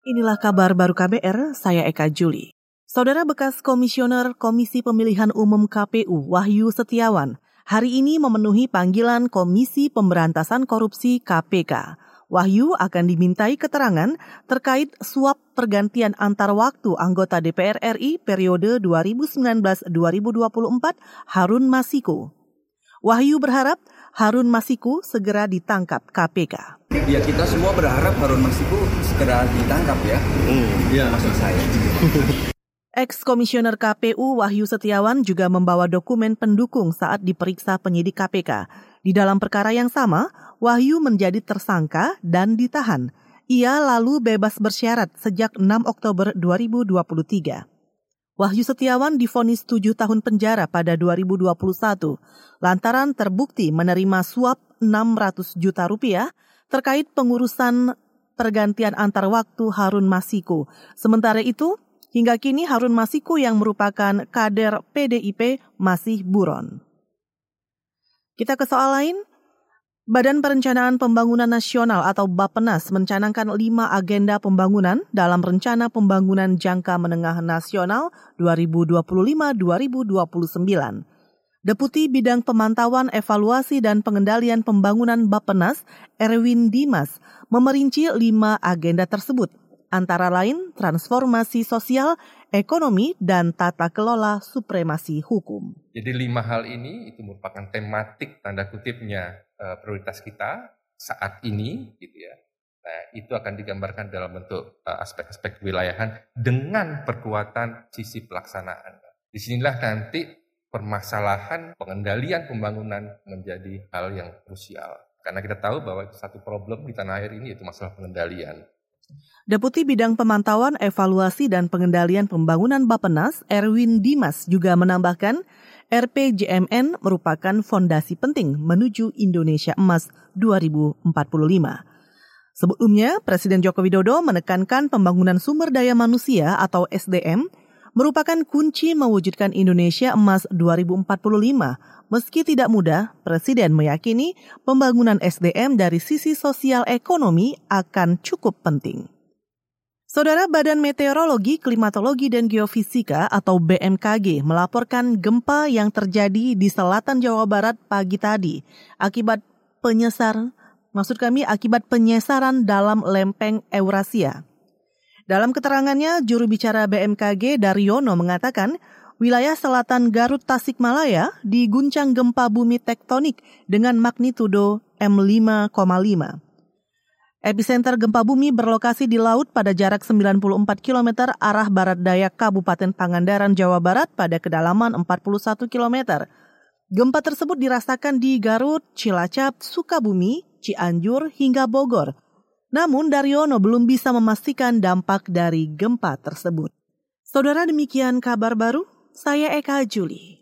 Inilah kabar baru KBR, saya Eka Juli. Saudara bekas Komisioner Komisi Pemilihan Umum KPU Wahyu Setiawan hari ini memenuhi panggilan Komisi Pemberantasan Korupsi KPK. Wahyu akan dimintai keterangan terkait suap pergantian antar waktu anggota DPR RI periode 2019-2024 Harun Masiku. Wahyu berharap Harun Masiku segera ditangkap KPK. Ya kita semua berharap Harun Masiku segera ditangkap ya. Hmm, ya maksud saya. Ex-Komisioner KPU Wahyu Setiawan juga membawa dokumen pendukung saat diperiksa penyidik KPK. Di dalam perkara yang sama, Wahyu menjadi tersangka dan ditahan. Ia lalu bebas bersyarat sejak 6 Oktober 2023. Wahyu Setiawan difonis 7 tahun penjara pada 2021 lantaran terbukti menerima suap 600 juta rupiah terkait pengurusan pergantian antar waktu Harun Masiku. Sementara itu, hingga kini Harun Masiku yang merupakan kader PDIP masih buron. Kita ke soal lain, Badan Perencanaan Pembangunan Nasional atau Bappenas mencanangkan lima agenda pembangunan dalam Rencana Pembangunan Jangka Menengah Nasional 2025-2029. Deputi Bidang Pemantauan Evaluasi dan Pengendalian Pembangunan Bappenas, Erwin Dimas, memerinci lima agenda tersebut, antara lain transformasi sosial, ekonomi, dan tata kelola supremasi hukum. Jadi lima hal ini itu merupakan tematik tanda kutipnya uh, prioritas kita saat ini gitu ya. Nah, itu akan digambarkan dalam bentuk uh, aspek-aspek wilayahan dengan perkuatan sisi pelaksanaan. Di sinilah nanti permasalahan pengendalian pembangunan menjadi hal yang krusial. Karena kita tahu bahwa satu problem di tanah air ini yaitu masalah pengendalian. Deputi Bidang Pemantauan, Evaluasi, dan Pengendalian Pembangunan Bapenas, Erwin Dimas, juga menambahkan RPJMN merupakan fondasi penting menuju Indonesia Emas 2045. Sebelumnya, Presiden Joko Widodo menekankan pembangunan sumber daya manusia atau SDM merupakan kunci mewujudkan Indonesia Emas 2045. Meski tidak mudah, Presiden meyakini pembangunan SDM dari sisi sosial ekonomi akan cukup penting. Saudara Badan Meteorologi, Klimatologi, dan Geofisika atau BMKG melaporkan gempa yang terjadi di selatan Jawa Barat pagi tadi akibat penyesar, maksud kami akibat penyesaran dalam lempeng Eurasia. Dalam keterangannya, juru bicara BMKG Daryono mengatakan wilayah selatan Garut Tasikmalaya diguncang gempa bumi tektonik dengan magnitudo M5,5. Epicenter gempa bumi berlokasi di laut pada jarak 94 km arah barat daya Kabupaten Pangandaran, Jawa Barat pada kedalaman 41 km. Gempa tersebut dirasakan di Garut, Cilacap, Sukabumi, Cianjur, hingga Bogor. Namun Daryono belum bisa memastikan dampak dari gempa tersebut. Saudara demikian kabar baru, saya Eka Juli.